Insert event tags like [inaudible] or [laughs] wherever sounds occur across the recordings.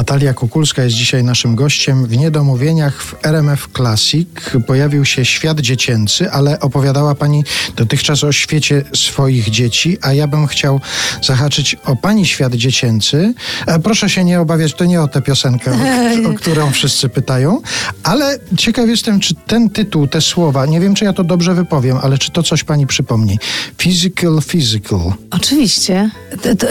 Natalia Kukulska jest dzisiaj naszym gościem. W Niedomówieniach w RMF Classic pojawił się świat dziecięcy, ale opowiadała Pani dotychczas o świecie swoich dzieci, a ja bym chciał zahaczyć o Pani świat dziecięcy. E, proszę się nie obawiać, to nie o tę piosenkę, o, [laughs] o którą wszyscy pytają, ale ciekaw jestem, czy ten tytuł, te słowa, nie wiem, czy ja to dobrze wypowiem, ale czy to coś Pani przypomni? Physical, physical. Oczywiście. T- t-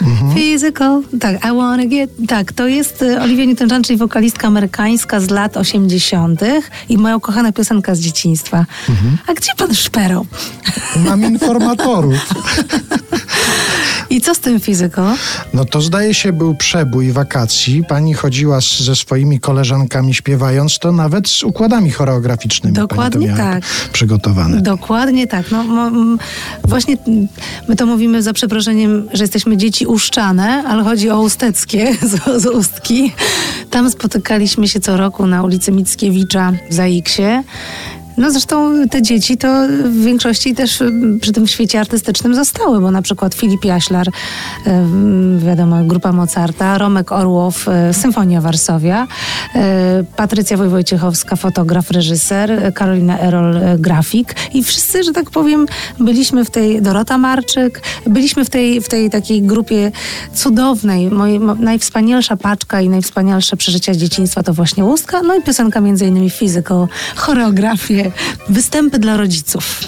Newton-John. Physical, tak, I wanna get, tak, to jest e, Olivia Newton-John, czyli wokalistka amerykańska z lat 80. i moja ukochana piosenka z dzieciństwa. A gdzie pan szperał? Mam informatorów. [laughs] I co z tym physical? No to zdaje się był przebój wakacji. Pani chodziła z, ze swoimi koleżankami śpiewając to nawet z układami choreograficznymi. Dokładnie tak. Przygotowane. Dokładnie tak. No, właśnie my to mówimy za przeproszeniem, że jesteśmy dzieci uszczane, ale chodzi o usteckie [laughs] z, z ustki. Tam spotykaliśmy się co roku na ulicy Mickiewicza w Zaiksie. No zresztą te dzieci to w większości też y, przy tym świecie artystycznym zostały, bo na przykład Filip Jaślar, y, wiadomo, grupa Mozarta, Romek Orłow, y, Symfonia Warszawia, Patrycja Wojciechowska, fotograf, reżyser, Karolina Erol, grafik i wszyscy, że tak powiem, byliśmy w tej, Dorota Marczyk, byliśmy w tej, w tej takiej grupie cudownej, mojej mo- najwspanialsza paczka i najwspanialsze przeżycia dzieciństwa to właśnie Łustka, no i piosenka między innymi Physical, występy dla rodziców.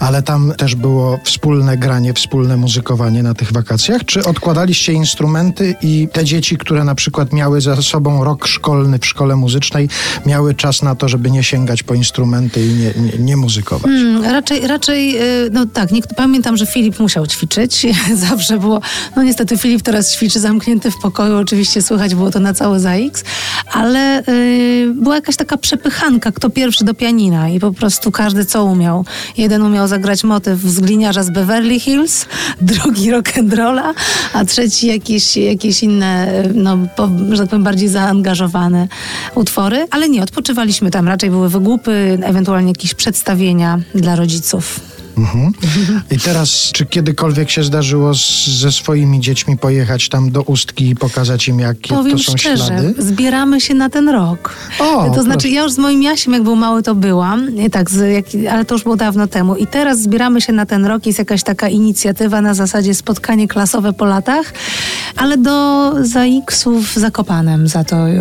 Ale tam też było wspólne granie, wspólne muzykowanie na tych wakacjach? Czy odkładaliście instrumenty i te dzieci, które na przykład miały za sobą rok szkolny w szkole muzycznej, miały czas na to, żeby nie sięgać po instrumenty i nie, nie, nie muzykować? Mm, raczej, raczej, y, no tak, nie, pamiętam, że Filip musiał ćwiczyć. [laughs] Zawsze było, no niestety Filip teraz ćwiczy zamknięty w pokoju, oczywiście słychać było to na cały ZAX, ale y, była jakaś taka przepychanka, kto pierwszy do pianina i po prostu każdy co umiał. Jeden umiał zagrać motyw z gliniarza z Beverly Hills, [laughs] drugi rock'n'rolla, a trzeci jakieś, jakieś inne, no, po, że tak powiem, bardziej zaangażowane utwory, ale nie, odpoczywaliśmy tam, raczej były wygłupy, ewentualnie jakieś przedstawienia dla rodziców. Mhm. I teraz, czy kiedykolwiek się zdarzyło z, ze swoimi dziećmi pojechać tam do Ustki i pokazać im, jakie Powiem to są szczerze, ślady? zbieramy się na ten rok. O, to znaczy, proszę. ja już z moim Jasiem, jak był mały, to byłam, tak, z, jak, ale to już było dawno temu. I teraz zbieramy się na ten rok. Jest jakaś taka inicjatywa na zasadzie spotkanie klasowe po latach, ale do ZAX-ów Zakopanem za to yy,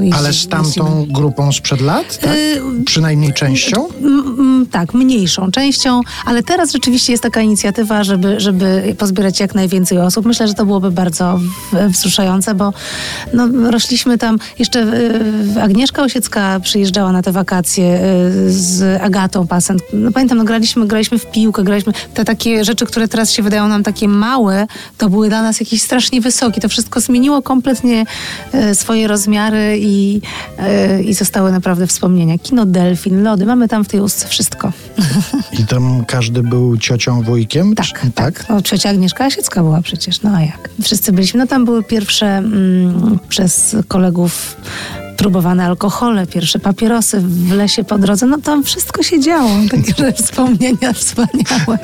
jeździ- Ale z tamtą grupą sprzed lat? Tak? Y, Przynajmniej częścią? M, tak, mniejszą częścią, ale teraz rzeczywiście jest taka inicjatywa, żeby, żeby pozbierać jak najwięcej osób. Myślę, że to byłoby bardzo wzruszające, bo no, rośliśmy tam. Jeszcze y, Agnieszka Osiecka przyjeżdżała na te wakacje y, z Agatą Pasent. No, pamiętam, no, graliśmy, graliśmy w piłkę, graliśmy te takie rzeczy, które teraz się wydają nam takie małe, to były dla nas jakieś strasznie wysokie. To wszystko zmieniło kompletnie y, swoje rozmiary i, i zostały naprawdę wspomnienia. Kino Delfin, lody, mamy tam w tej ustce wszystko. I tam każdy był ciocią, wujkiem? Tak, Czy- tak. No, ciocia Agnieszka Jasiecka była przecież, no a jak? Wszyscy byliśmy, no tam były pierwsze mm, przez kolegów próbowane alkohole, pierwsze papierosy w lesie po drodze, no tam wszystko się działo, takie wspomnienia wspaniałe.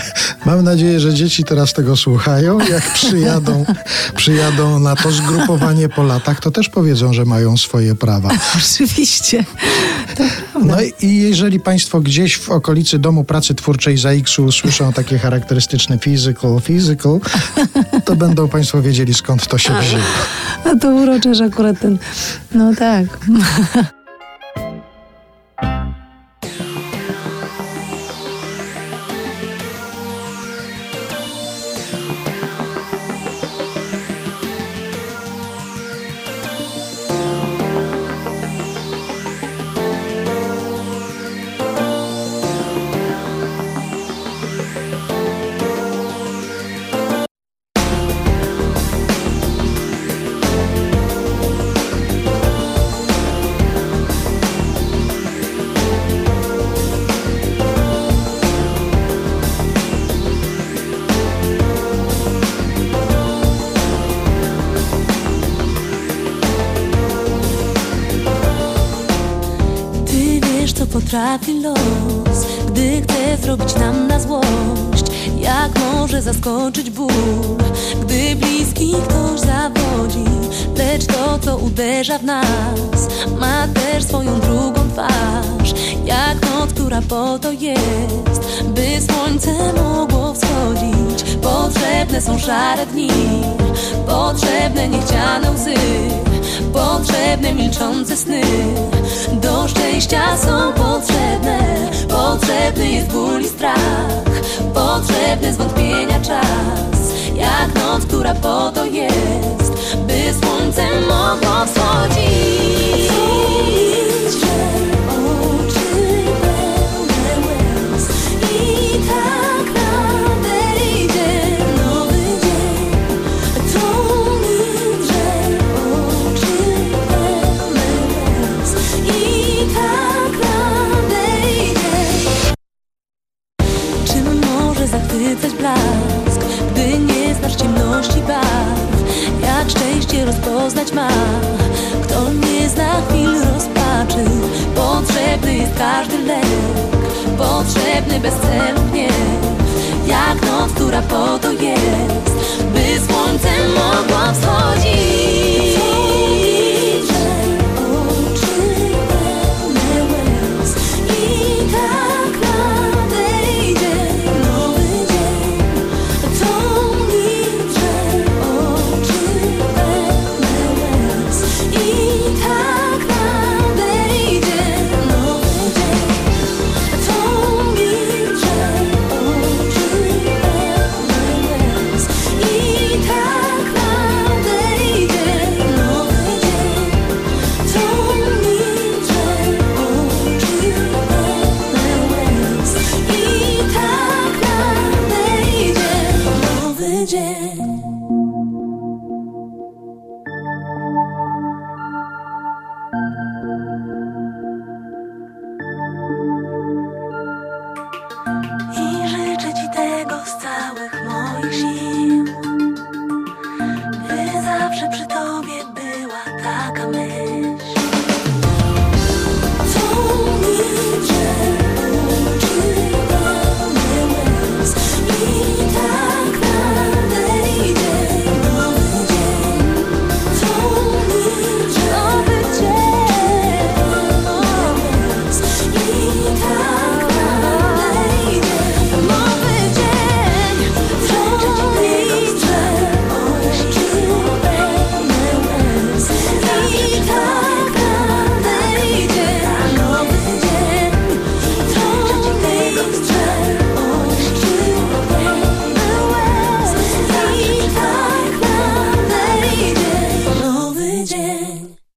Mam nadzieję, że dzieci teraz tego słuchają. Jak przyjadą, przyjadą na to zgrupowanie po latach, to też powiedzą, że mają swoje prawa. [laughs] Oczywiście. No i jeżeli Państwo gdzieś w okolicy Domu Pracy Twórczej ZAX-u usłyszą takie charakterystyczne physical, physical, [laughs] to będą Państwo wiedzieli skąd to się wzięło. A to urocze, że akurat ten, no tak. potrafi los, gdy chce zrobić nam na złość? Jak może zaskoczyć ból, gdy bliski ktoś zawodzi? Lecz to, co uderza w nas, ma też swoją drugą twarz. Jak noc, która po to jest, by słońce mogło wschodzić. Potrzebne są szare dni, potrzebne niechciane łzy. Potrzebne milczące sny. Do szczęścia są potrzebne. Potrzebny jest ból i strach. Potrzebny zwątpienia czas. Jak noc, która po to jest każdy lek Potrzebny bez celu nie Jak noc, która po to jest By słońce mogło wschodzić.